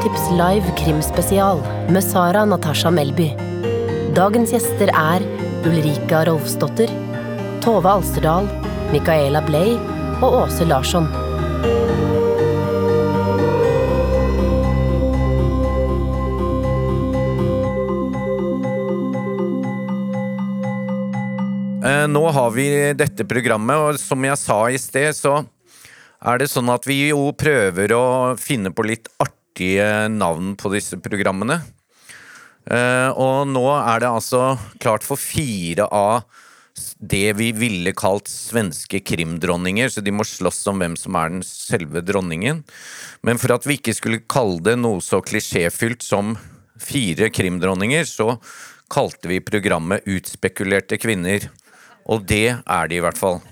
Filmtips live krimspesial med Sara Natasha Melby. Dagens gäster är Ulrika Rolfsdotter, Tove Alsterdal, Mikaela Bley och Åse Larsson. Eh, Nå har vi dette programmet, och som jag sa i sted, så är det sånn att vi jo prøver å finne på litt riktige navn på disse programmene. Eh, Og nå er det altså klart for fire av det vi ville kalt svenske krimdronninger, så de må slåss om hvem som er den selve dronningen. Men for at vi ikke skulle kalle det noe så klisjéfylt som fire krimdronninger, så kalte vi programmet Utspekulerte kvinner. Og det er det i hvert fall.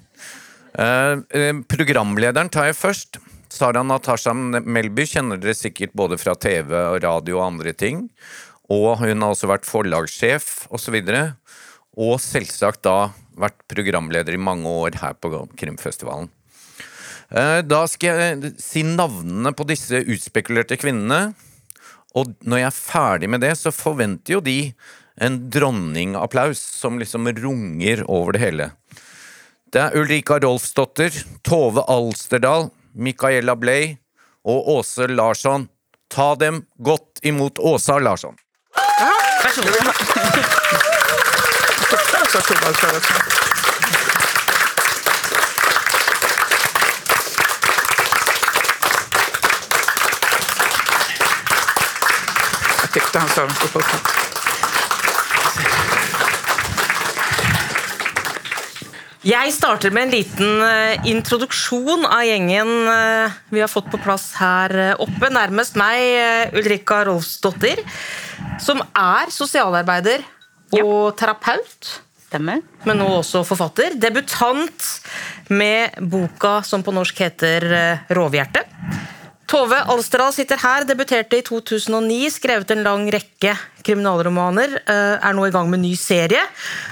Eh, eh, programlederen tar jeg først. Sara Natasha Melby kjenner dere sikkert både fra TV og radio og andre ting. Og hun har også vært forlagssjef osv. Og selvsagt da vært programleder i mange år her på Krimfestivalen. Eh, Da skal jeg eh, si navnene på disse utspekulerte kvinnene. Og når jeg er ferdig med det, så forventer jo de en dronningapplaus som liksom runger over det hele. Det er Ulrika Rolfsdotter, Tove Alsterdal, Micaela Bley och Åse Larsson. Ta dem gott emot Åsa Larsson. Jag tyckte han sa dem på Jeg starter med en liten eh, introduksjon av gjengen eh, vi har fått på plass her eh, oppe. Nærmest meg, Ulrika Rolfsdottir, som er sosialarbeider og terapeut. Stemmer. Men nå også forfatter. Debutant med boka som på norsk heter Rovhjerte. Tove Alsterdal sitter her, debuterte i 2009, skrevet en lang rekke kriminalromaner, eh, er nå i gang med ny serie.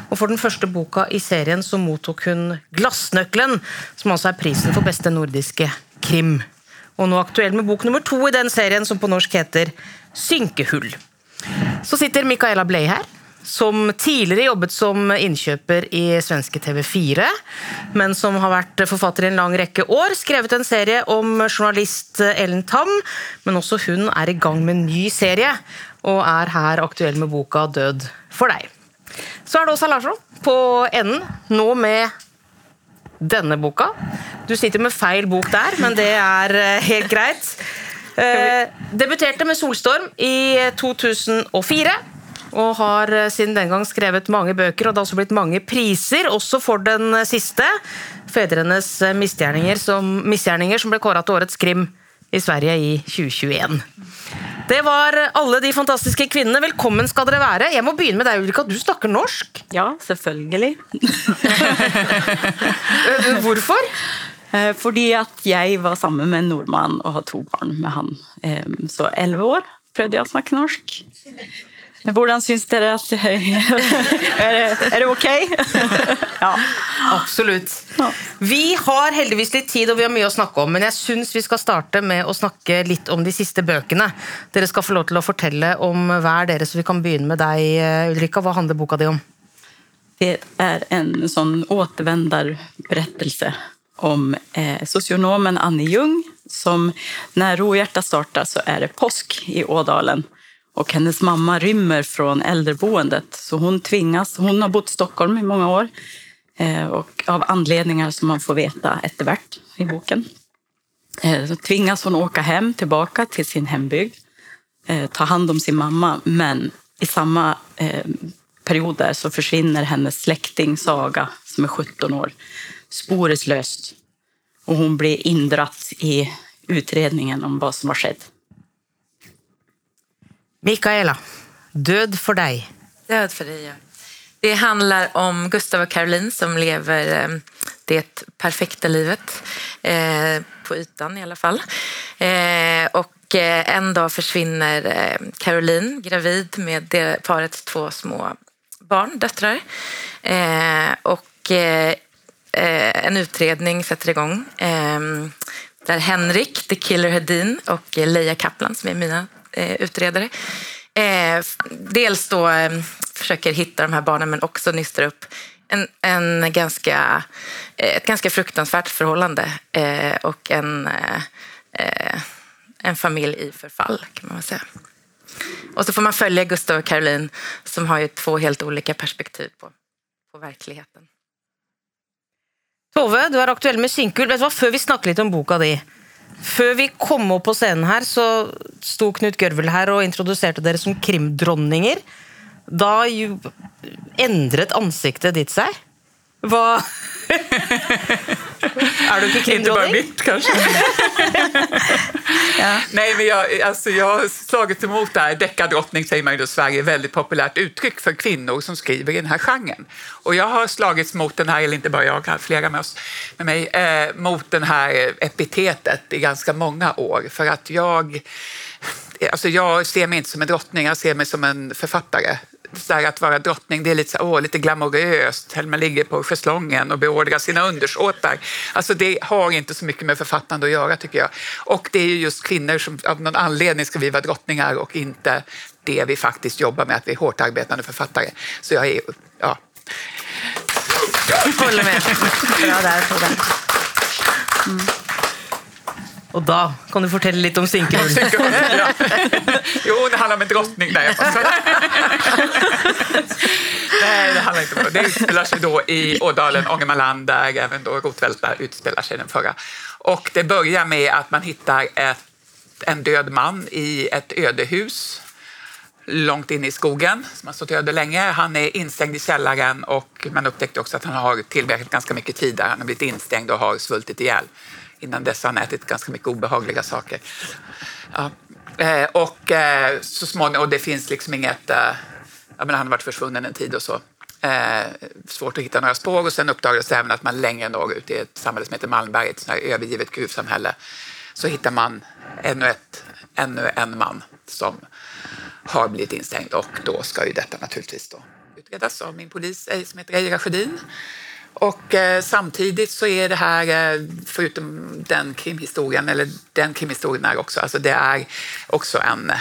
Og for den første boka i serien så mottok hun Glassnøkkelen, som altså er prisen for beste nordiske krim. Og nå aktuell med bok nummer to i den serien, som på norsk heter Synkehull. Så sitter Micaela Bley her, som tidligere jobbet som innkjøper i svenske TV4, men som har vært forfatter i en lang rekke år. Skrevet en serie om journalist Ellen Tam, men også hun er i gang med en ny serie, og er her aktuell med boka 'Død for deg'. Så er det Åsa Larsson på enden, nå med denne boka. Du sitter med feil bok der, men det er eh, helt greit. Eh, debuterte med 'Solstorm' i 2004. Og har eh, siden den gang skrevet mange bøker, og det har også blitt mange priser, også for den eh, siste. 'Fedrenes eh, misgjerninger', som, misgjerninger, som ble kåra til årets krim i Sverige i 2021. Det var alle de fantastiske kvinnene. Velkommen skal dere være. Jeg må begynne med deg, Ulrika. Du snakker norsk. Ja, selvfølgelig. Hvorfor? Fordi at jeg var sammen med en nordmann og har to barn med han. Så elleve år prøvde jeg å snakke norsk. Men Hvordan syns dere at Er det, er det ok? Ja. Absolutt. Ja. Vi har heldigvis litt tid, og vi har mye å snakke om, men jeg syns vi skal starte med å snakke litt om de siste bøkene. Dere skal få lov til å fortelle om hver dere, så vi kan begynne med deg, eh, Ulrika. Hva handler boka di om? Det är en sån återvändarberättelse om eh, socionomen Annie Ljung som när Rovhjärta startar så är det påsk i Ådalen och hennes mamma rymmer från äldreboendet. Så hon tvingas, hon har bott i Stockholm i många år. Eh, och av anledningar som man får veta eftervärt i boken. Eh, så tvingas hon åka hem tillbaka till sin hembygd. Eh, ta hand om sin mamma. Men i samma period där så försvinner hennes släkting Saga som är 17 år. Spåreslöst och hon blir indratt i utredningen om vad som har skett. Mikaela, Död för dig. Död för dig, ja. Det handlar om Gustav och Caroline som lever eh, det perfekta livet. Eh, på ytan i alla fall. Eh, och en dag försvinner Caroline gravid med parets två små barn, döttrar. Och en utredning sätter igång. Där Henrik, The Killer Hedin och Leia Kaplan som är mina Eh, utredare. Eh, dels då eh, försöker hitta de här barnen men också nystar upp en, en ganska, eh, ett ganska fruktansvärt förhållande eh, och en, eh, eh, en familj i förfall kan man väl säga. Och så får man följa Gustav och Caroline som har ju två helt olika perspektiv på, på verkligheten. Tove, du är aktuell med Skinkul. Vet du vad? Før vi snakker litt om boka di Før vi kom opp på scenen her, så sto Knut Gørvel her og introduserte dere som krimdronninger. Da endret ansiktet ditt seg. Hva Er du Inte bara mitt kanske. Nej, men jag, alltså, jag har slagit emot det här. Deckardrottning säger man ju i Sverige, väldigt populärt uttryck för kvinnor som skriver i den här genren. Och jag har slagits mot den här, eller inte bara jag, flera med, oss, med mig, eh, mot den här epitetet i ganska många år. För att jag, alltså jag ser mig inte som en drottning, jag ser mig som en författare. Så här, att vara drottning, det är lite, så, åh, lite glamoröst. Man ligger på schäslongen och beordrar sina undersåtar. Alltså det har inte så mycket med författande att göra tycker jag. Och det är ju just kvinnor som av någon anledning ska vi vara drottningar och inte det vi faktiskt jobbar med, att vi är hårt arbetande författare. Så jag är, ja. Håller med. Bra där, Frida. Mm. Og da kan du fortelle litt om Skinkul. Ja. Jo, det handlar om en drottning. Bara- Nej, det handlar inte om det. Det utspelar sig då i Ådalen, Ångermanland, där även då Rotvälta utspelar sig den förra. Och det börjar med att man hittar ett, en död man i ett ödehus långt in i skogen som har stått öde länge. Han är instängd i källaren och man upptäckte också att han har tillbringat ganska mycket tid där. Han har blivit instängd och har svultit ihjäl. Innan dess har han ätit ganska mycket obehagliga saker. Ja. Eh, och eh, så småningom, och det finns liksom inget, eh, jag menar, han har varit försvunnen en tid och så. Svårt att hitta några spår och sen uppdagades det även att man längre norrut i ett samhälle som heter Malmberget, ett sånt här övergivet gruvsamhälle, så hittar man ännu, ett, ännu en man som har blivit instängd och då ska ju detta naturligtvis då utredas av min polis som heter Eira Sjödin. Och eh, samtidigt så är det här, eh, förutom den krimhistorien, eller den krimhistorien är också, alltså det är också en eh,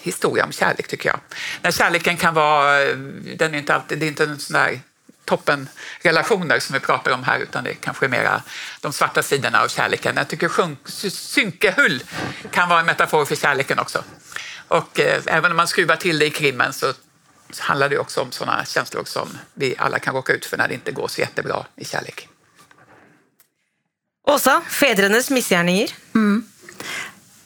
historia om kärlek tycker jag. När kärleken kan vara, eh, den är inte alltid, det är inte en sån där toppenrelationer som vi pratar om här utan det kanske är mera de svarta sidorna av kärleken. Jag tycker sjunk, synkehull kan vara en metafor för kärleken också. Och eh, även om man skruvar till det i krimmen så handlar det också om sådana känslor som vi alla kan råka ut för när det inte går så jättebra i kärlek. Åsa, fedrenes misgjerninger.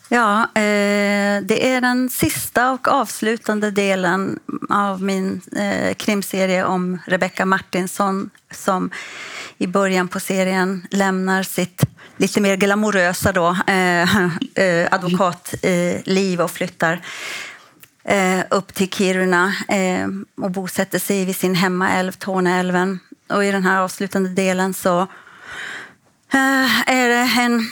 Ja, eh, det är den sista och avslutande delen av min eh, krimserie om Rebecca Martinsson som i början på serien lämnar sitt lite mer glamorösa då, eh, eh, advokatliv och flyttar eh, upp till Kiruna eh, och bosätter sig vid sin hemmaälv, Torneälven. Och i den här avslutande delen så eh, är det en,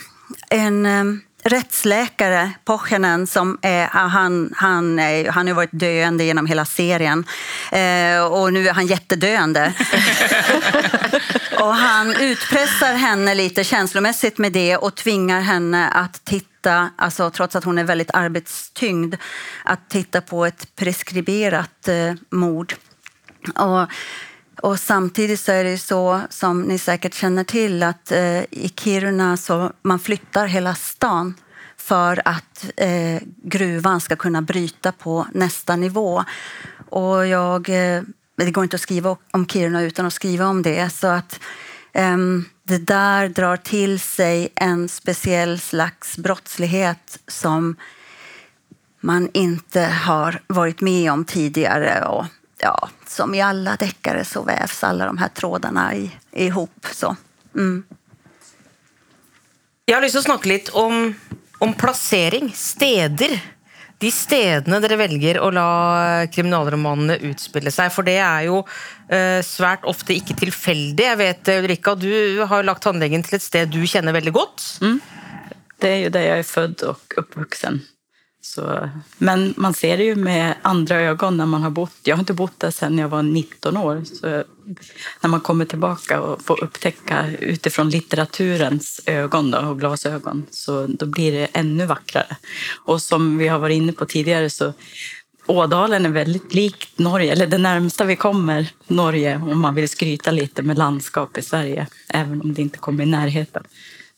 en eh, rättsläkare, Pohjanen, som är, han, han, är, han har varit döende genom hela serien. Eh, och nu är han jättedöende. och han utpressar henne lite känslomässigt med det och tvingar henne att titta, alltså, trots att hon är väldigt arbetstyngd, att titta på ett preskriberat eh, mord. Och, och samtidigt så är det ju så, som ni säkert känner till, att eh, i Kiruna så man flyttar hela stan för att eh, gruvan ska kunna bryta på nästa nivå. Och jag, eh, det går inte att skriva om Kiruna utan att skriva om det. Så att ehm, det där drar till sig en speciell slags brottslighet som man inte har varit med om tidigare. Och, ja, som i alla deckare så vävs alla de här trådarna i, ihop. Så. Mm. Jeg har lyst til å snakke litt om, om plassering. Steder. De stedene dere velger å la kriminalromanene utspille seg. For det er jo eh, svært ofte ikke tilfeldig. Jeg vet, Ulrika, du har lagt tannlegen til et sted du kjenner veldig godt. Det är ju där jag är född och uppvuxen. Så, men man ser det ju med andra ögon när man har bott. Jag har inte bott där sedan jag var 19 år. Så när man kommer tillbaka och får upptäcka utifrån litteraturens ögon då, och glasögon så då blir det ännu vackrare. Och som vi har varit inne på tidigare så Ådalen är väldigt likt Norge, eller det närmsta vi kommer Norge om man vill skryta lite med landskap i Sverige, även om det inte kommer i närheten.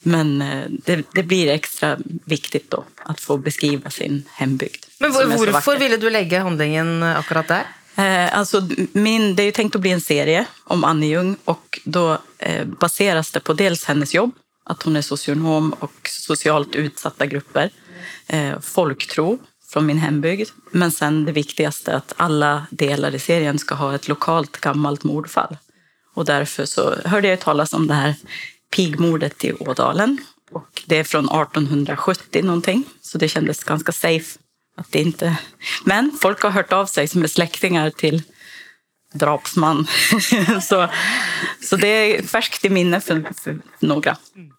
Men eh, det, det, blir extra viktigt då att få beskriva sin hembygd. Men varför ville du lägga handlingen akkurat där? Eh, alltså, min, det är tänkt att bli en serie om Annie Ljung och då eh, baseras det på dels hennes jobb, att hon är socionom och socialt utsatta grupper, eh, folktro från min hembygd, men sen det viktigaste att alla delar i serien ska ha ett lokalt gammalt mordfall. Och därför så hörde jag talas om det här pigmordet i Ådalen. Och det är från 1870 någonting, så det kändes ganska safe. Att det inte... Men folk har hört av sig som är släktingar till drapsman. så, så det är färskt i minne för, för några.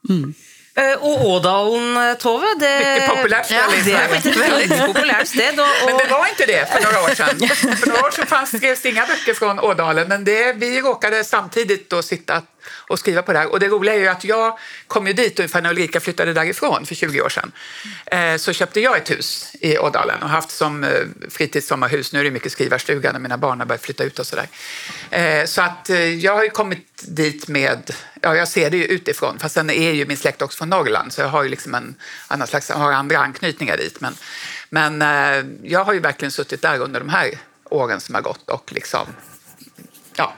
Mm. Uh, och Ådalen, Tove, det, Mycket populärt ställe ja, det är ett väldigt populärt sted. Och... Men det var inte det för några år sedan. för några år sedan fanns, skrevs inga böcker från Ådalen, men det, vi råkade samtidigt då sitta och skriva på det här. Och det roliga är ju att jag kom ju dit ungefär när Ulrika flyttade därifrån för 20 år sedan. Eh, så köpte jag ett hus i Ådalen och haft som eh, fritidssommarhus. Nu är det mycket skrivarstuga när mina barn har börjat flytta ut och sådär. Eh, så att jag har ju kommit dit med, ja jag ser det ju utifrån, fast sen är ju min släkt också från Norrland så jag har ju liksom en annan slags, har andra anknytningar dit. Men, men jag har ju verkligen suttit där under de här åren som har gått och liksom, ja,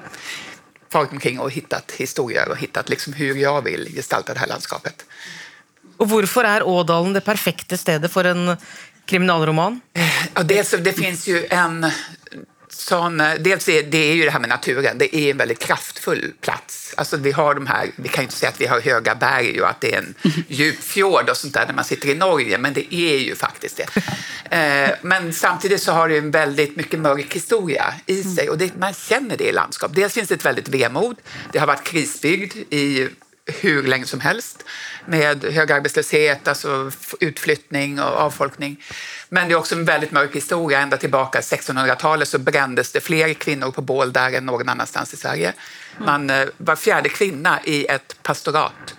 farit omkring och hittat historier och hittat liksom hur jag vill gestalta det här landskapet. Och varför är Ådalen det perfekta stället för en kriminalroman? Ja, dels, det finns ju en sån, dels är det är ju det här med naturen, det är en väldigt kraftfull plats. Alltså vi har de här, vi kan ju inte säga att vi har höga berg och att det är en djup fjord och sånt där när man sitter i Norge, men det är ju faktiskt det. Eh, men samtidigt så har det en väldigt mycket mörk historia i sig och det, man känner det i landskap. Dels finns det ett väldigt vemod, det har varit krisbygd i hur länge som helst med hög arbetslöshet, alltså utflyttning och avfolkning. Men det är också en väldigt mörk historia. Ända tillbaka 1600-talet så brändes det fler kvinnor på bål där än någon annanstans i Sverige. Man, eh, var fjärde kvinna i ett pastorat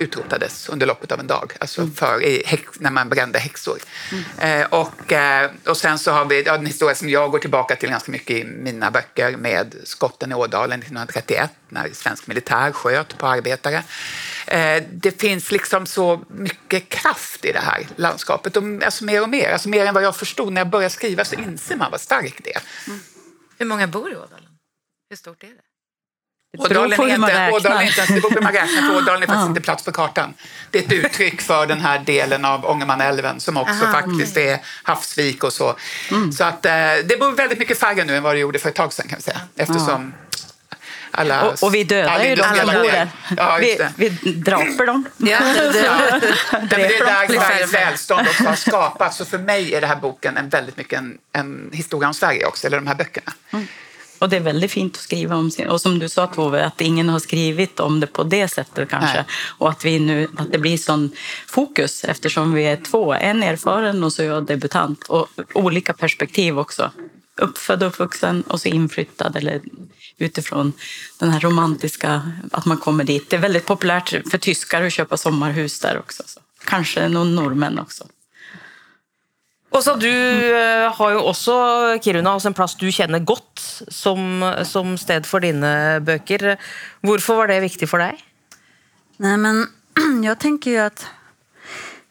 utrotades under loppet av en dag, alltså mm. för, i, när man brände häxor. Mm. Eh, och, eh, och sen så har vi ja, en historia som jag går tillbaka till ganska mycket i mina böcker med skotten i Ådalen 1931 när svensk militär sköt på arbetare. Eh, det finns liksom så mycket kraft i det här landskapet, och, alltså mer och mer, alltså mer än vad jag förstod. När jag började skriva så inser man vad starkt det är. Mm. Hur många bor i Ådalen? Hur stort är det? Ådalen är, inte, Ådalen är inte ens, det beror på hur man räknar, för Ådalen är faktiskt inte plats på kartan. Det är ett uttryck för den här delen av Ångermanälven som också Aha, faktiskt mm. är havsvik och så. Mm. Så att, eh, det bor väldigt mycket färre nu än vad det gjorde för ett tag sedan kan vi säga. Eftersom alla, och, och, vi dödar ju de som bor där. Ja, vi, vi draper dem. Ja, det, det, ja. det, det är där Sveriges välstånd också har skapats. Så för mig är den här boken en väldigt mycket en, en historia om Sverige också, eller de här böckerna. Mm. Och det är väldigt fint att skriva om sin... Och som du sa Tove, att ingen har skrivit om det på det sättet kanske. Nej. Och att, vi nu, att det blir sån fokus eftersom vi är två. En erfaren och så jag debutant. Och olika perspektiv också. Uppfödd och uppvuxen och så inflyttad eller utifrån den här romantiska, att man kommer dit. Det är väldigt populärt för tyskar att köpa sommarhus där också. Så. Kanske någon norrmän också. Åsa, du uh, har ju också Kiruna, også en plats du känner godt som, som sted for dina böcker. Varför var det viktigt för dig? Nej, men jag tänker ju att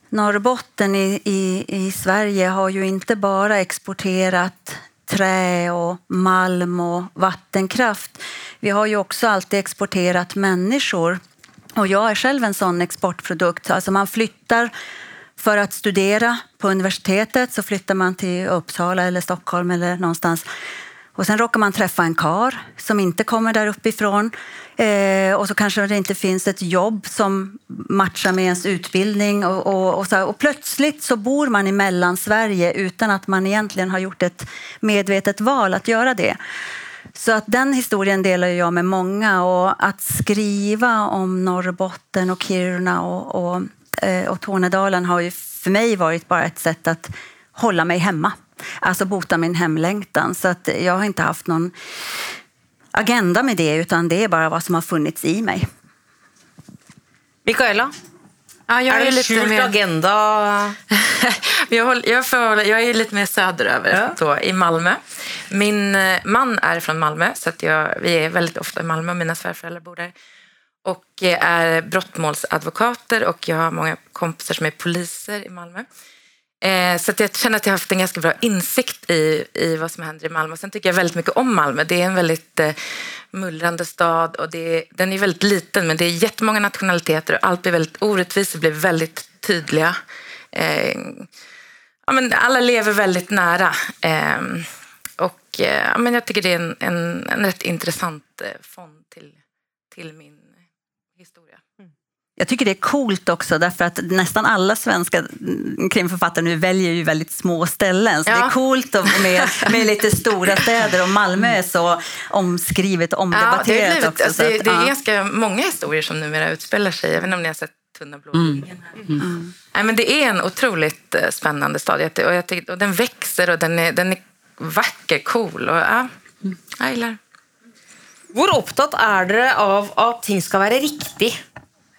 Norrbotten i, i, i Sverige har ju inte bara exporterat trä och malm och vattenkraft. Vi har ju också alltid exporterat människor. Och jag är själv en sån exportprodukt. Alltså man flyttar för att studera på universitetet så flyttar man till Uppsala eller Stockholm eller någonstans. Och sen råkar man träffa en kar som inte kommer där uppifrån. Eh, och så kanske det inte finns ett jobb som matchar med ens utbildning. Och, och, och, så, och plötsligt så bor man i Mellansverige utan att man egentligen har gjort ett medvetet val att göra det. Så att den historien delar jag med många. Och att skriva om Norrbotten och Kiruna och, och, och Tornedalen har ju för mig varit bara ett sätt att hålla mig hemma. Alltså bota min hemlängtan. Så att jag har inte haft någon agenda med det, utan det är bara vad som har funnits i mig. Mikaela? Ja, jag är det en lite skjult mer- agenda? jag, håller, jag, får, jag är lite mer söderöver, Ja. då, i Malmö. Min eh, man är från Malmö, så att jag, vi är väldigt ofta i Malmö. Mina svärföräldrar bor där. Och eh, är brottmålsadvokater och jag har många kompisar som är poliser i Malmö. Eh, så att jag känner att jag har haft en ganska bra insikt i, i vad som händer i Malmö. Sen tycker jag väldigt mycket om Malmö. Det är en väldigt eh, mullrande stad och det den är väldigt liten men det är jättemånga nationaliteter och allt blir väldigt orättvist blir väldigt tydliga. Ja, men alla lever väldigt nära. Ehm, och ja, men jag tycker det är en, en, en rätt intressant fond till, till min. Jag tycker det är coolt också därför att nästan alla svenska mm, krimförfattare nu väljer ju väldigt små ställen. Så Ja. det är coolt att- med, med lite stora städer och Malmö är så omskrivet och Ja, det, omdebatterat blivit, också. alltså, så det, att, det är ja. ganska många historier som numera utspelar sig. Jag vet inte om ni har sett Tunna blå ringen här. Nej, men det är en otroligt eh, spännande stad. Och, jag tycker, och den växer och den är, den är vacker, cool. Och, ja, jag gillar Hvor opptatt er dere av at ting skal være riktig?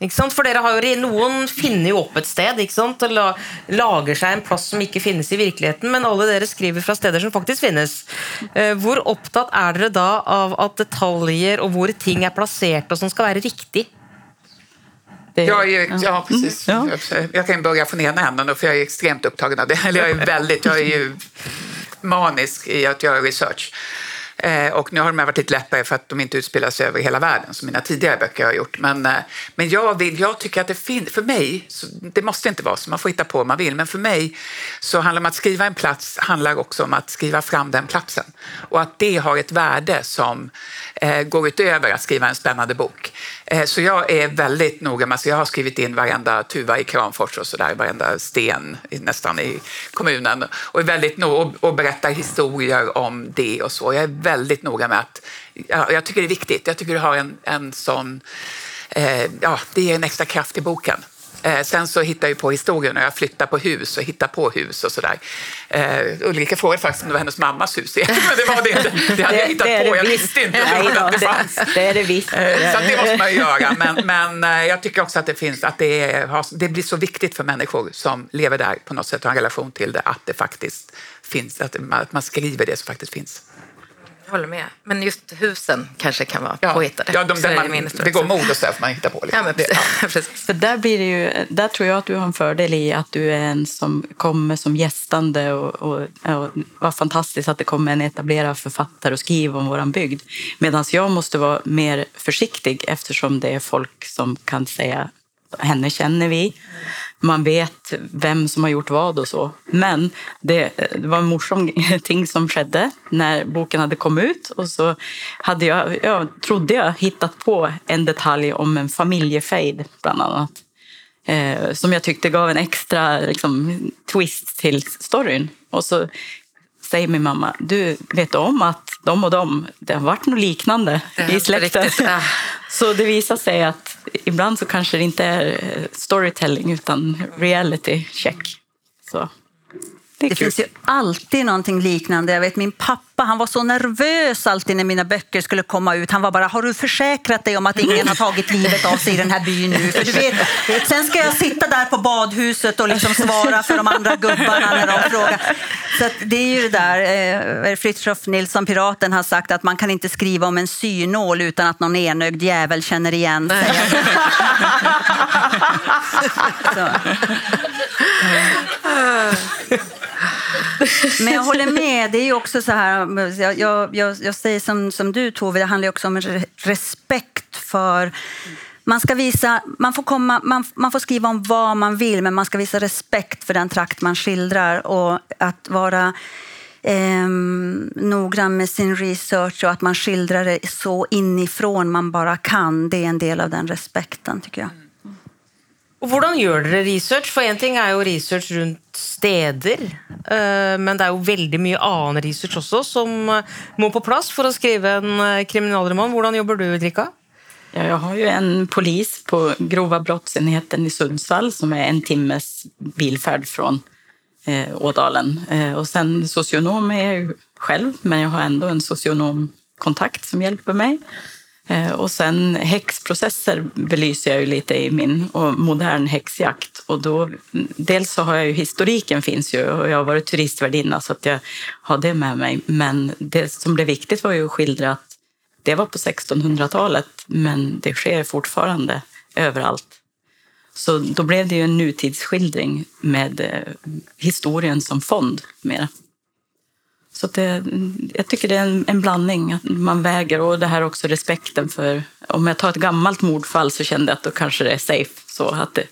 Ikke sant? For dere har jo, Noen finner jo opp et sted ikke sant? og la, lager seg en plass som ikke finnes i virkeligheten, men alle dere skriver fra steder som faktisk finnes. Eh, Hvor opptatt er dere da av at detaljer og hvor ting er plassert og som skal være riktig? Det, Jag, är ju, ja, precis. Ja. jag kan börja från ena änden, för jag är extremt upptagen av det. Eller jag är väldigt, jag är ju manisk i att göra research. Eh, och nu har de här varit lite lättare för att de inte utspelar sig över hela världen som mina tidigare böcker har gjort. Men, eh, men jag, vill, jag tycker att det finns, för mig, så, det måste inte vara så, man får hitta på om man vill, men för mig så handlar det om att skriva en plats handlar också om att skriva fram den platsen. Och att det har ett värde som eh, går utöver att skriva en spännande bok. Eh, så jag är väldigt noga med, så jag har skrivit in varenda tuva i Kramfors och sådär, varenda sten nästan i kommunen och är väldigt noga och, berättar historier om det och så. Jag är väldigt noga med att, jag tycker det är viktigt, jag tycker det har en, en sån, eh, ja, det ger en extra kraft i boken. Eh, sen så hittar jag på historien och jag flyttar på hus och hittar på hus och sådär. Eh, Ulrika frågade faktiskt om det var hennes mammas hus, men det var det inte. Det hade jag hittat det på, det jag visst. visste inte Nej, att det det, fanns. det är det visst. Eh, Så det måste man ju göra. Men, men eh, jag tycker också att det finns att det, är, det blir så viktigt för människor som lever där på något sätt och har en relation till det att det faktiskt finns, att man, att man skriver det som faktiskt finns. Jag håller med. Men just husen kanske kan vara Ja, påhittade. ja de, Så där är det man historia begår också. mord och så där får man hitta på. Liksom. Ja, men Det- precis. precis. För där, blir det ju, där tror jag att du har en fördel i att du är en som kommer som gästande och, och, och vad fantastiskt att det kommer en etablerad författare och skriver om våran bygd. Medan jag måste vara mer försiktig eftersom det är folk som kan säga henne känner vi. Man vet vem som har gjort vad och så. Men det, det var en morsom ting som skedde när boken hade kommit ut. Och så hade jag, jag trodde jag hittat på en detalj om en familjefejd bland annat. Eh, som jag tyckte gav en extra liksom, twist till storyn. Och så säger min mamma, du vet om att de och de, det har varit något liknande i släkten. riktigt, ah. Så det visar sig att ibland så kanske det inte är storytelling utan reality check. Så det finns ju alltid någonting liknande. Jag vet min pappa, han var så nervös alltid när mina böcker skulle komma ut. Han var bara, har du försäkrat dig om att ingen har tagit livet av sig i den här byn nu? För du vet, sen ska jag sitta där på badhuset och liksom svara för de andra gubbarna när de frågar. Så det är ju det där, eh, Fritiof Nilsson, piraten, har sagt att man kan inte skriva om en synål utan att någon enögd jävel känner igen sig. Men jag håller med. Det är ju också så här, jag, jag, jag, jag säger som, som du Tove, det handlar ju också om respekt för man, ska visa, man, får komma, man, man får skriva om vad man vill men man ska visa respekt för den trakt man skildrar och att vara eh, noggrann med sin research och att man skildrar det så inifrån man bara kan. Det är en del av den respekten tycker jag. Og hvordan gjør dere research? For en ting er jo research rundt steder, eh, men det er jo veldig mye annen research også som eh, må på plass for å skrive en eh, kriminalroman. Hvordan jobber du, Ulrika? Ja, jag har ju en polis på grova brottsenheten i Sundsvall som är en timmes bilfärd från eh, Ådalen. Eh, och sen socionom är jag själv, men jag har ändå en socionomkontakt som hjälper mig. Eh, och sen häxprocesser belyser jag ju lite i min och modern häxjakt. Och då, dels så har jag ju historiken finns ju och jag har varit turistvärdinna så att jag har det med mig. Men det som blev viktigt var ju att skildra att det var på 1600-talet men det sker fortfarande överallt. Så då blev det ju en nutidsskildring med eh, historien som fond mera. Så det, jag tycker det är en, en, blandning, att man väger och det här också respekten för... Om jag tar ett gammalt mordfall så kände jag att då kanske det är safe. Så att det,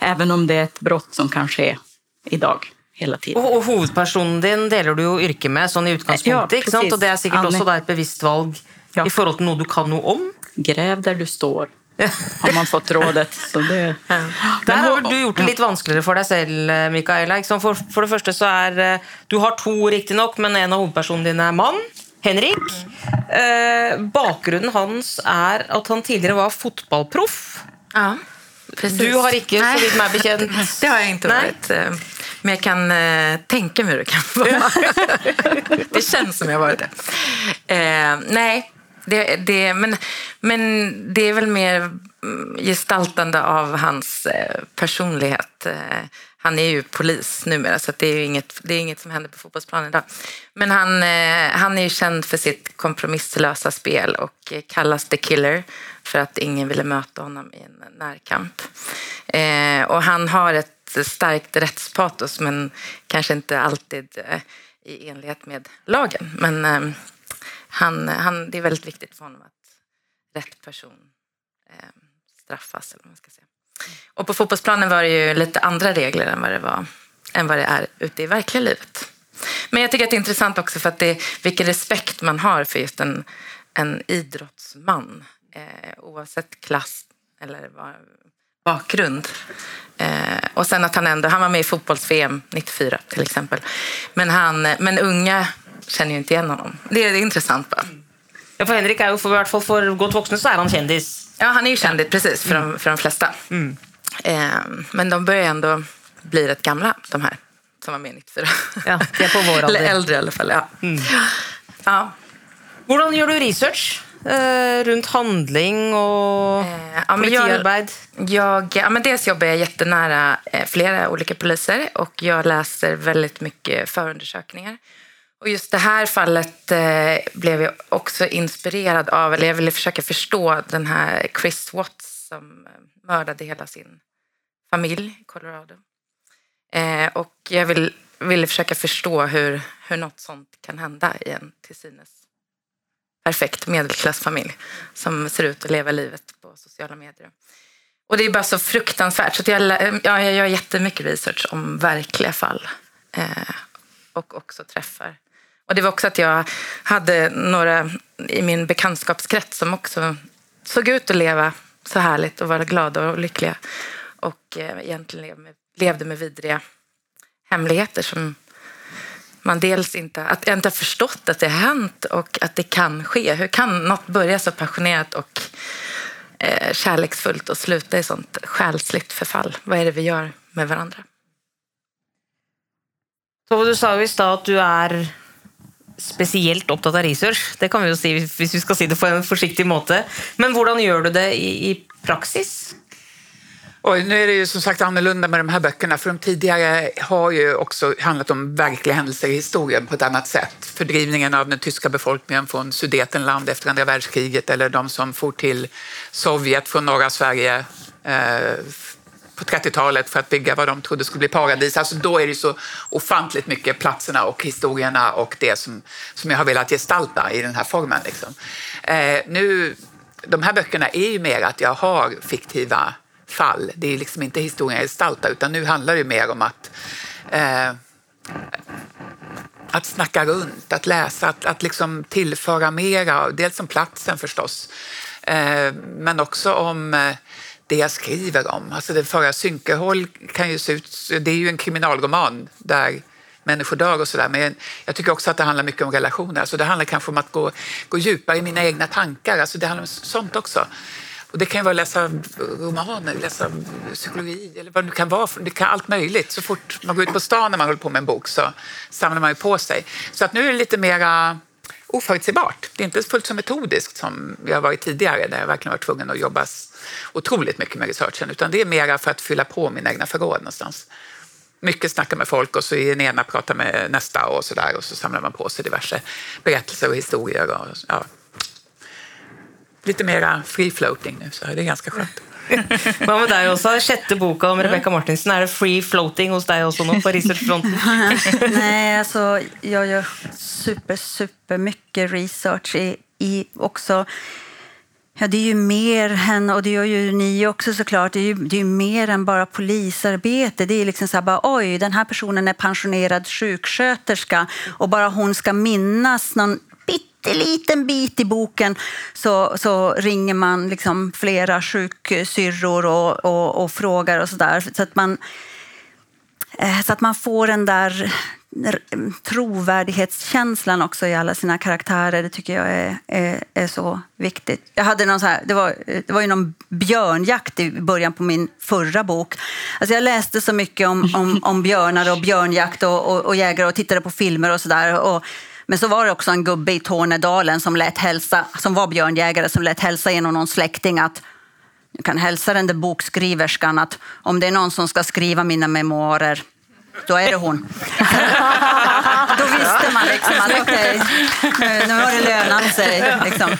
även om det är ett brott som kan ske idag hela tiden. Och, och huvudpersonen din delar du ju yrke med sån i utgangspunktet, ja, Och det är säkert Anne. också ett bevisst val ja. i förhållande till något du kan något om. Gräv där du står. Har man fått rådet. Så det... Ja. Der har du gjort det litt vanskeligere for deg selv, Mikaela. For, for, det første så er eh, Du har to, riktignok, men en av hovedpersonene dine er mann. Henrik. Eh, bakgrunnen hans er at han tidligere var fotballproff. Ja, precis. Du har ikke, så vidt meg bekjent Det har jeg ikke varit. Eh, men jag kan eh, tänka mig hur det kan vara. det känns som jag har varit det. Eh, nej, det, det, men, men det är väl mer gestaltande av hans eh, personlighet. Eh, han är ju polis numera så det är inget, det är inget som händer på fotbollsplanen idag. Men han, eh, han är ju känd för sitt kompromisslösa spel och kallas The Killer för att ingen ville möta honom i en närkamp. Och han har ett starkt rättspatos men kanske inte alltid i enlighet med lagen. Men han, han, det är väldigt viktigt för honom att rätt person eh, straffas. Eller vad man ska säga. Och på fotbollsplanen var det ju lite andra regler än vad det, var, än vad det är ute i verkliga livet. Men jag tycker att det är intressant också för att det är vilken respekt man har för just en, en idrottsman. Eh, oavsett klass eller var, bakgrund. Eh, och sen att han ändå, han var med i fotbolls-VM 94 till exempel. Men, han, men unga känner ju inte igen honom. Det är, det är intressant bara. Ja, för Henrik är ju, för, i hvert fall för gott vuxna så är han kändis. Ja, han är ju kändis, precis, för, de, för de flesta. Mm. Eh, men de börjar ändå bli rätt gamla, de här som var med 94. Ja, det är på vår Eller äldre i alla fall. Ja. Mm. ja. Hur gör du research? Eh, runt handling och eh, ja? Jag, jag, ja, men dels jobbar jag jättenära eh, flera olika poliser och jag läser väldigt mycket förundersökningar. Och just det här fallet eh, blev jag också inspirerad av, eller jag ville försöka förstå den här Chris Watts som eh, mördade hela sin familj i Colorado. Eh, och jag vill, ville försöka förstå hur, hur något sånt kan hända i en till synes perfekt medelklassfamilj som ser ut att leva livet på sociala medier. Och det är bara så fruktansvärt. Så jag, eh, ja, jag gör jättemycket research om verkliga fall. Eh, och också träffar och det var också att jag hade några i min bekantskapskrets som också såg ut att leva så härligt och vara glada och lyckliga. Och eh, egentligen levde med, vidriga hemligheter som man dels inte, att jag inte har förstått att det har hänt och att det kan ske. Hur kan något börja så passionerat och eh, kärleksfullt och sluta i sånt själsligt förfall? Vad är det vi gör med varandra? Så du sa ju att du är spesielt opptatt av research. Det kan vi jo si hvis vi skal si det på en forsiktig måte. Men hvordan gjør du det i, i praxis? Och nu är det ju som sagt annorlunda med de här böckerna, för de tidigare har ju också handlat om verkliga händelser i historien på ett annat sätt. Fördrivningen av den tyska befolkningen från Sudetenland efter andra världskriget eller de som for till Sovjet från norra Sverige eh, på 30-talet för att bygga vad de trodde skulle bli paradis. Alltså då är det så ofantligt mycket platserna och historierna och det som, som jag har velat gestalta i den här formen. Liksom. Eh, nu, de här böckerna är ju mer att jag har fiktiva fall. Det är liksom inte historien jag gestaltar utan nu handlar det mer om att eh, att snacka runt, att läsa, att, att liksom tillföra mera. Dels om platsen förstås, eh, men också om eh, det jag skriver om. Alltså det förra Synkerhåll kan ju se ut, det är ju en kriminalroman där människor dör och sådär. Men jag tycker också att det handlar mycket om relationer. Alltså det handlar kanske om att gå, gå djupare i mina egna tankar. Alltså det handlar om sånt också. Och det kan ju vara att läsa romaner, läsa psykologi eller vad det kan vara. Det kan allt möjligt. Så fort man går ut på stan när man håller på med en bok så samlar man ju på sig. Så att nu är det lite mera oförutsägbart. Det är inte fullt så metodiskt som jag har varit tidigare där jag verkligen var tvungen att jobba otroligt mycket med researchen. Utan det är mera för att fylla på mina egna förråd någonstans. Mycket snacka med folk och så är den ena pratar med nästa och så där och så samlar man på sig diverse berättelser och historier. Och, ja, lite mera free floating nu, så det är ganska skönt. Hva med deg også? Sjette boka om Rebecca Martinsen. Er det free floating hos deg også nå på researchfronten? Nej, alltså jag gör super, super mycket research i, i också Ja, det är ju mer än, och det gör ju ni också såklart, det är ju, det är mer än bara polisarbete. Det är liksom så här bara, oj, den här personen är pensionerad sjuksköterska och bara hon ska minnas någon pytteliten bit i boken så, så ringer man liksom flera sjuksyrror och, och, och frågar och sådär. Så att man eh, så att man får den där trovärdighetskänslan också i alla sina karaktärer. Det tycker jag är, är, är så viktigt. Jag hade någon så här, det, var, det var ju någon björnjakt i början på min förra bok. Alltså jag läste så mycket om, om, om björnar och björnjakt och, och, och jägare och tittade på filmer och sådär. Men så var det också en gubbe i Tornedalen som, lät hälsa, som var björnjägare som lät hälsa genom någon släkting att Du kan hälsa den där bokskriverskan att om det är någon som ska skriva mina memoarer då är det hon. Då visste man liksom att okej, okay, nu har det lönat sig. Liksom.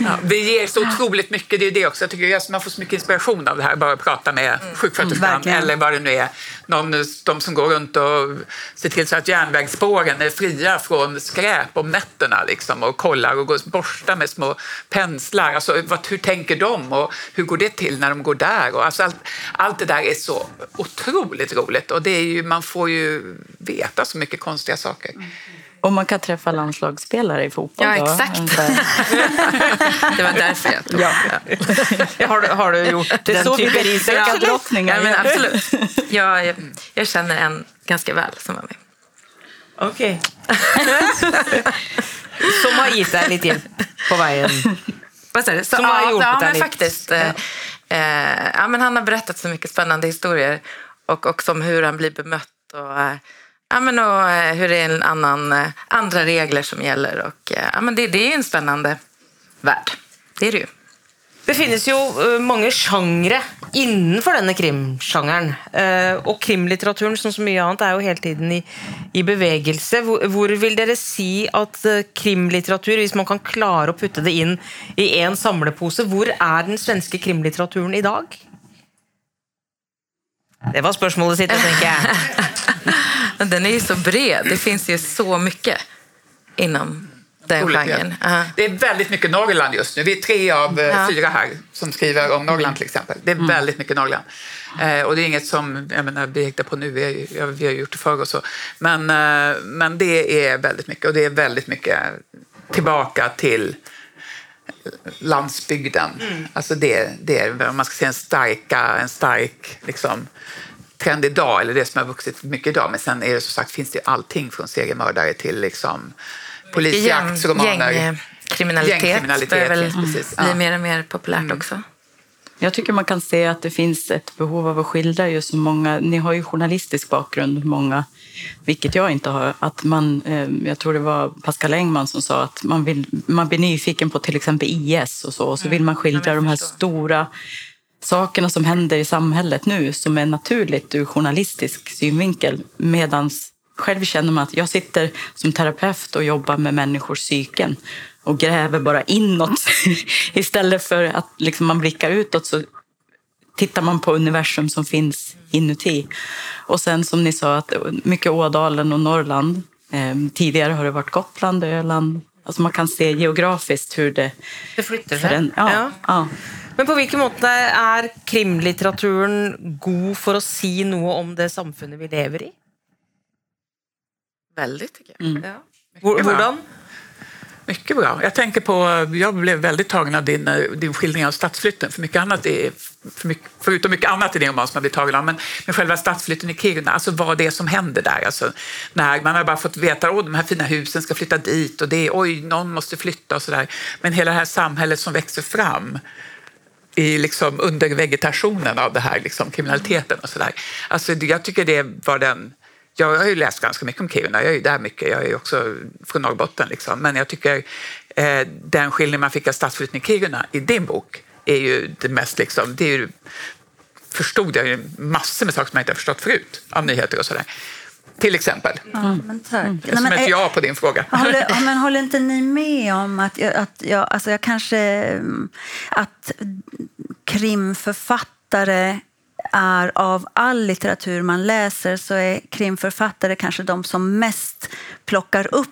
Ja, det ger så otroligt mycket. Det är det också. Jag tycker man får så mycket inspiration av det här. Bara att prata med mm. sjuksköterskan mm, eller vad det nu är. Någon, de som går runt och ser till så att järnvägsspåren är fria från skräp om nätterna liksom, och kollar och går borstar med små penslar. Alltså, vad, hur tänker de och hur går det till när de går där? Och, alltså, allt, allt det där är så otroligt roligt och det är ju, man får ju veta så mycket konstiga saker. Mm. Och man kan träffa landslagsspelare i fotboll. Ja, exakt. det var därför jag tog ja. ja. Har, du, har du gjort det den typen av drottningar? Ja, men absolut. Jag, jag, känner en ganska väl som var med. Okej. Okay. som har gett dig lite hjälp på vägen? Vad säger du? Som ja, har gjort ja, men faktiskt. Eh, eh, ja, men han har berättat så mycket spännande historier och också om hur han blir bemött. Och, eh, Ja, men och eh, hur det är en annan, eh, andra regler som gäller. Och, eh, ja, men det, det är en spännande värld. Det är det ju. Det finnes jo mange sjangre innenfor denne krimsjangeren. Og krimlitteraturen, som så mye annet, er jo hele tiden i, i bevegelse. Hvor, hvor, vil dere si at krimlitteratur, hvis man kan klare å putte det inn i én samlepose, hvor er den svenske krimlitteraturen i dag? Det var spørsmålet sitt, tenker jeg. Den är ju så bred. Det finns ju så mycket inom den genren. Uh -huh. Det är väldigt mycket Norrland just nu. Vi är tre av uh fyra här som skriver om Norrland till exempel. Det är mm. väldigt mycket Norrland. Eh, och det är inget som jag menar, vi hittar på nu, vi har, vi har gjort det förr och så. Men, eh, men det är väldigt mycket och det är väldigt mycket tillbaka till landsbygden. Mm. Alltså det, det, om man ska säga en starka, en stark liksom, trend idag, eller det som har vuxit mycket idag. Men sen är det som sagt, finns det allting från seriemördare till liksom, polisjaktsromaner. Gängkriminalitet, Gängkriminalitet börjar väl precis, bli ja. mer och mer populärt mm. också. Jag tycker man kan se att det finns ett behov av att skildra just så många, ni har ju journalistisk bakgrund, många, vilket jag inte har. Att man, eh, jag tror det var Pascal Engman som sa att man, vill, man blir nyfiken på till exempel IS och så, och så vill man mm. skildra de här stora sakerna som händer i samhället nu som är naturligt ur journalistisk synvinkel. Medan själv känner man att jag sitter som terapeut och jobbar med människors psyken och gräver bara inåt. Istället för att liksom man blickar utåt så tittar man på universum som finns inuti. Och sen som ni sa, att mycket Ådalen och Norrland. Eh, tidigare har det varit Gotland, Öland. Alltså man kan se geografiskt hur det... Det flyttar sig. Ja, ja. ja. Men på hvilken måte er krimlitteraturen god for å si noe om det samfunnet vi lever i? Veldig, tycker jag. Mm. Ja. Hvordan? Mycket bra. Jag tänker på, jag blev väldigt tagen av din, eh, din skildring av stadsflytten. För mycket annat är, för mycket, förutom mycket annat i din roman som jag blivit tagen av, men, men själva stadsflytten i Kiruna, alltså vad det är som händer där. Alltså, när man har bara fått veta att de här fina husen ska flytta dit och det är, oj, någon måste flytta och sådär. Men hela det här samhället som växer fram i liksom under vegetationen av det här liksom, kriminaliteten och sådär. Alltså, jag tycker det var den jag har ju läst ganska mycket om Kiruna, jag är ju där mycket, jag är ju också från Norrbotten. Liksom. Men jag tycker eh, den skildring man fick av stadsflytten i Kiruna i din bok är ju det mest, liksom, det är ju, förstod jag ju massor med saker som jag inte har förstått förut av nyheter och sådär. Till exempel. Ja, men tack. Mm. Som ett ja på din fråga. Håller, men håller inte ni med om att, att jag, alltså jag kanske... Att krimförfattare är av all litteratur man läser så är krimförfattare kanske de som mest plockar upp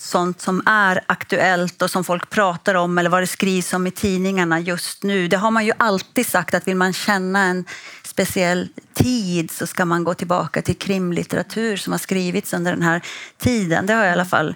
sånt som är aktuellt och som folk pratar om eller vad det skrivs om i tidningarna just nu. Det har man ju alltid sagt att vill man känna en speciell tid så ska man gå tillbaka till krimlitteratur som har skrivits under den här tiden. Det har jag i alla fall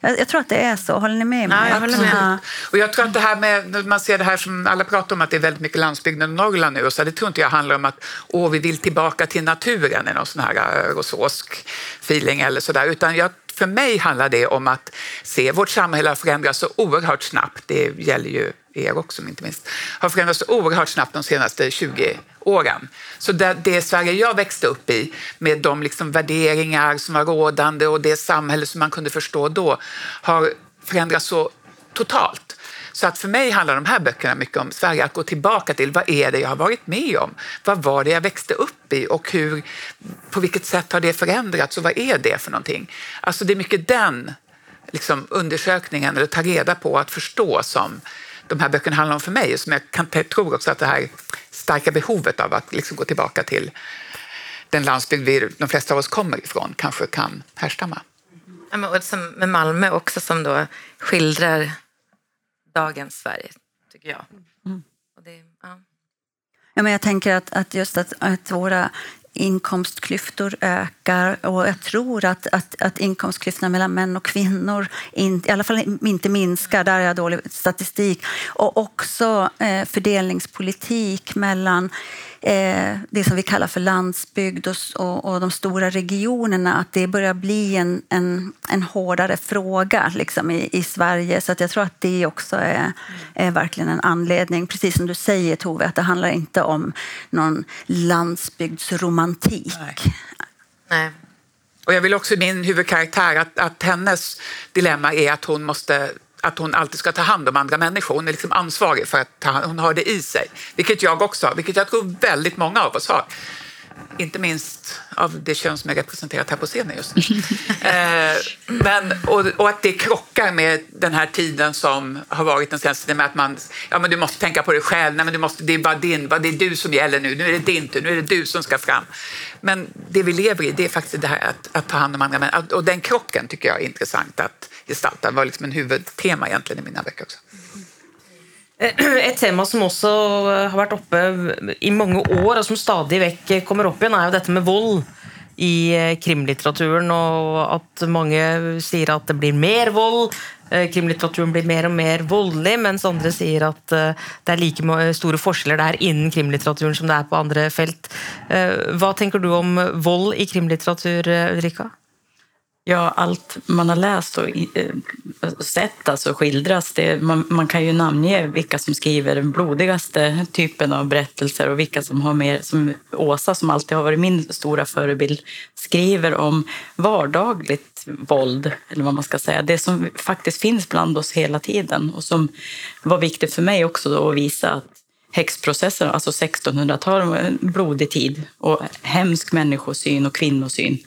jag, tror att det är så. Håller ni med mig? Ja, jag håller med. Och jag tror att det här med, man ser det här som alla pratar om att det är väldigt mycket landsbygden och Norrland nu och så, det tror inte jag handlar om att åh, vi vill tillbaka till naturen i någon sån här eh, rososk feeling eller sådär, utan jag för mig handlar det om att se vårt samhälle har förändrats så oerhört snabbt. Det gäller ju er också inte minst. Har förändrats oerhört snabbt de senaste 20 åren. Så det, det Sverige jag växte upp i med de liksom värderingar som var rådande och det samhälle som man kunde förstå då har förändrats så totalt. Så att för mig handlar de här böckerna mycket om Sverige, att gå tillbaka till vad är det jag har varit med om? Vad var det jag växte upp i och hur, på vilket sätt har det förändrats och vad är det för någonting? Alltså det är mycket den liksom, undersökningen, eller ta reda på, att förstå som de här böckerna handlar om för mig. Som jag kan, tror också att det här starka behovet av att liksom gå tillbaka till den landsbygd vi, de flesta av oss kommer ifrån kanske kan härstamma. Ja, men, och som med Malmö också som då skildrar dagens Sverige, tycker jag. Mm. Det, ja. Ja, men jag tänker att, att just att, att våra inkomstklyftor ökar och jag tror att, att, att inkomstklyftorna mellan män och kvinnor in, i alla fall inte minskar, där har jag dålig statistik. Och också eh, fördelningspolitik mellan eh, det som vi kallar för landsbygd och, och, och, de stora regionerna, att det börjar bli en, en, en hårdare fråga liksom, i, i Sverige. Så att jag tror att det också är, är verkligen en anledning, precis som du säger Tove, att det handlar inte om någon landsbygdsromantik. Nej. Nej. Och jag vill också min huvudkaraktär, att, att hennes dilemma är att hon måste att hon alltid ska ta hand om andra människor. Hon är liksom ansvarig för att ta, hon har det i sig. Vilket jag också har, vilket jag tror väldigt många av oss har. Inte minst av det kön som är representerat här på scenen just nu. eh, men, och, och, att det krockar med den här tiden som har varit den senaste med att man, ja men du måste tänka på dig själv, nej men du måste, det är bara din, det är du som gäller nu, nu är det din tur, nu är det du som ska fram. Men det vi lever i, det är faktiskt det här att, att ta hand om andra människor. Och den krocken tycker jag är intressant att gestalta. Det var liksom en huvudtema egentligen i mina böcker också. Eh, ett tema som också har varit uppe i många år och som stadig kommer upp igen, är ju detta med våld i eh, krimlitteraturen och att många säger att det blir mer våld. Eh, krimlitteraturen blir mer och mer våldlig, medan andra säger att det är lika stora skillnader där inom krimlitteraturen som det är på andra fält. Vad tänker du om våld i krimlitteratur, Ulrika? Ja, allt man har läst eh, och sett alltså skildras. Det, man, man, kan ju namnge vilka som skriver den blodigaste typen av berättelser och vilka som har mer, som Åsa som alltid har varit min stora förebild, skriver om vardagligt våld, eller vad man ska säga. Det som faktiskt finns bland oss hela tiden och som var viktigt för mig också att visa att häxprocessen, alltså 1600-talet, var en blodig tid och hemsk människosyn och kvinnosyn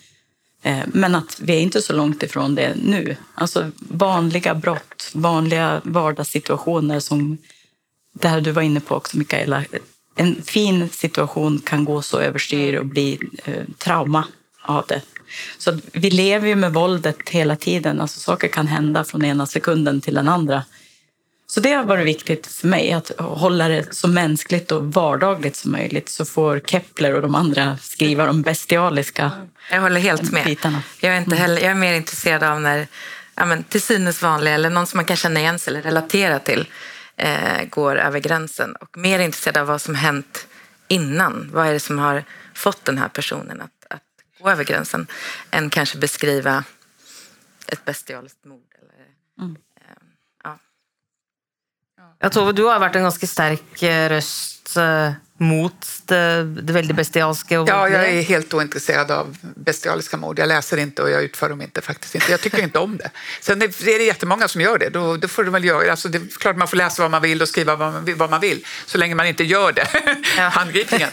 Eh, men att vi är inte så långt ifrån det nu. Alltså vanliga brott, vanliga vardagssituationer som där du var inne på också Mikaela. En fin situation kan gå så överstyr och bli eh, trauma av det. Så vi lever ju med våldet hela tiden. Alltså saker kan hända från ena sekunden till den andra. Så det har varit viktigt för mig att hålla det så mänskligt och vardagligt som möjligt så får Kepler och de andra skriva de bestialiska Jag håller helt med. Bitarna. Jag är, inte heller, jag är mer intresserad av när ja, men, till synes vanliga eller någon som man kan känna igen sig eller relatera till eh, går över gränsen och mer intresserad av vad som hänt innan. Vad är det som har fått den här personen att, att gå över gränsen än kanske beskriva ett bestialiskt mord. Eller, mm. Eh, ja. Tove, du har varit en ganska stark eh, röst eh, mot det, det väldigt bestialiska. Och ja, jag är helt ointresserad av bestialiska mord. Jag läser inte och jag utför dem inte faktiskt inte. Jag tycker inte om det. Sen är det jättemånga som gör det. Då, då får de väl göra alltså, det. är klart man får läsa vad man vill och skriva vad man vill, vad man vill så länge man inte gör det, ja. handgripningen.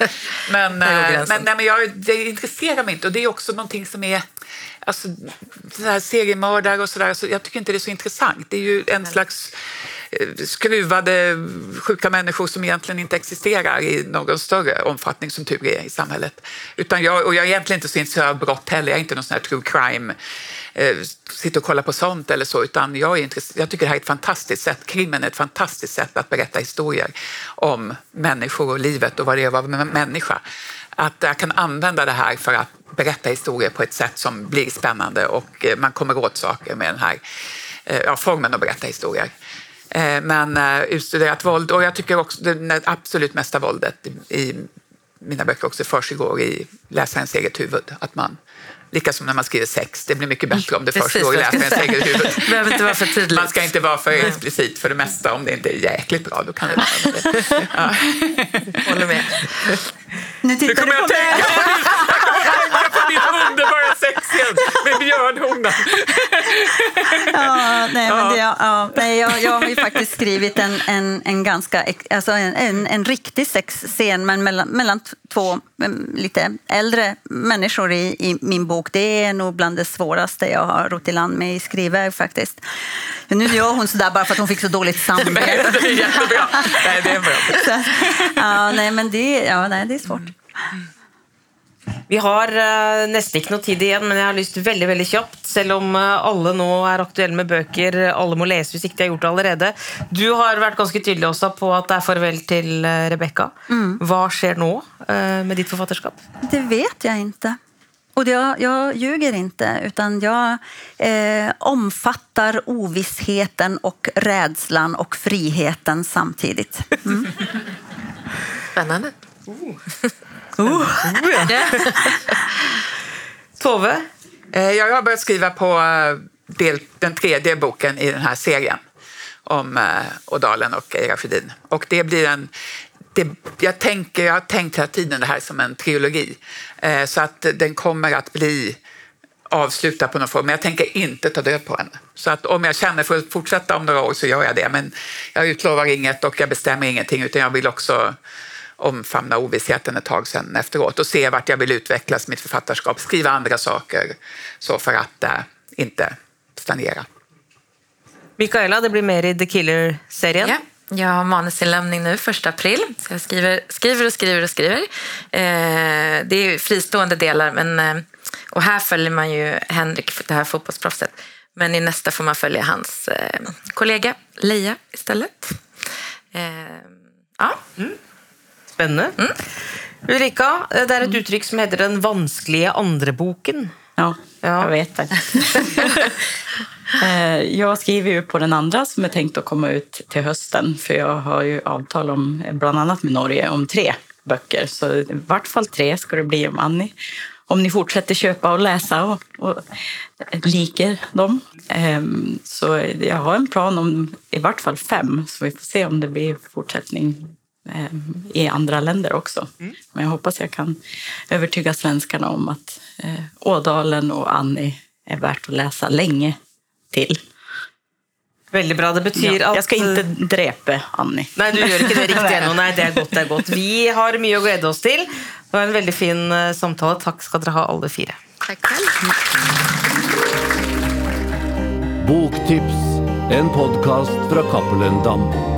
Men, men, nej, men jag, det intresserar mig inte och det är också någonting som är alltså, seriemördare och sådär. Så jag tycker inte det är så intressant. Det är ju en slags Eh, skruvade, sjuka människor som egentligen inte existerar i någon större omfattning som tur är i samhället. Utan jag, och jag är egentligen inte så intresserad av brott heller. Jag är inte någon sån här true crime eh, sitter och kollar på sånt eller så, utan jag, är jag tycker det här är ett fantastiskt sätt, krimmen är ett fantastiskt sätt att berätta historier om människor och livet och vad det är att vara människa. Att jag kan använda det här för att berätta historier på ett sätt som blir spännande och eh, man kommer åt saker med den här eh, ja, formen att berätta historier. Eh, men eh, utstuderat våld. Och jag tycker också det absolut mesta våldet i mina böcker också försiggår i läsarens eget huvud. Att man, lika som när man skriver sex, det blir mycket bättre om det försiggår i läsarens eget huvud. behöver inte vara för tydligt. Man ska inte vara för explicit för det mesta. Om det inte är jäkligt bra, då kan det vara det. Ja. Håller med. Nu tittar du på mig! Underbara sexscen med björnhonan. ja, nej, men det, ja, nej, jag, jag har ju faktiskt skrivit en, en, en ganska, alltså en, en, en riktig sexscen men mellan, mellan två mm, lite äldre människor i, i min bok. Det är nog bland det svåraste jag har rott i land med i skrivväg faktiskt. Nu gör hon sådär bara för att hon fick så dåligt samvete. det är jättebra. Nej, det är bra. ja, nej, men det, ja, nej, det är svårt. Vi har uh, nesten ikke noe tid igjen, men jeg har lyst veldig veldig kjapt, selv om uh, alle nå er aktuelle med bøker, alle må lese hvis ikke de har gjort det allerede. Du har vært ganske tydelig også på at det er farvel til uh, Rebekka. Mm. Hva skjer nå uh, med ditt forfatterskap? Det vet jeg ikke. Och jag, jag ljuger inte, utan jag eh, omfattar ovissheten och rädslan och friheten samtidigt. Mm. Spännande. Uh. Uh. Tove? Eh, jag har börjat skriva på eh, del, den tredje boken i den här serien om eh, Ådalen och Eira Sjödin. Och det blir en det, jag, tänker, jag har tänkt hela tiden det här som en trilogi. så att den kommer att bli avslutad på någon form. Men jag tänker inte ta död på henne. Så att om jag känner för att fortsätta om några år så gör jag det. Men jag utlovar inget och jag bestämmer ingenting utan jag vill också omfamna ovissheten ett tag sen efteråt och se vart jag vill utvecklas mitt författarskap, skriva andra saker så för att äh, inte stagnera. Mikaela, det blir mer i The Killer-serien. Ja. Jag har manusinlämning nu, första april. Så jag skriver, skriver och skriver och skriver. Eh, det är fristående delar, men, eh, och här följer man ju Henrik, det här fotbollsproffset. Men i nästa får man följa hans eh, kollega Leia istället. Eh, ja. Mm. Spennende. Mm. Ulrika, det är ett uttryck som heter den vanskelige andreboken. Ja, ja. jag vet det. Eh, jag skriver ju på den andra som är tänkt att komma ut till hösten. För jag har ju avtal om, bland annat med Norge om tre böcker. Så i vart fall tre ska det bli om Annie. Om ni fortsätter köpa och läsa och, och liker dem. Ehm, så jag har en plan om i vart fall fem. Så vi får se om det blir fortsättning i andra länder också. Mm. Men jag hoppas jag kan övertyga svenskarna om att eh, Ådalen och Annie är värt att läsa länge till. Väldigt bra. Det betyder ja, att... Jag ska inte dräpa Annie. Nej, du gör inte det riktigt ännu. Nej, det är gott, det är gott. Vi har mycket att glädja oss till. Det var en väldigt fin uh, samtal. Tack ska ni ha alla fyra. Tack själv. Boktips, en podcast från Cappelen Damm.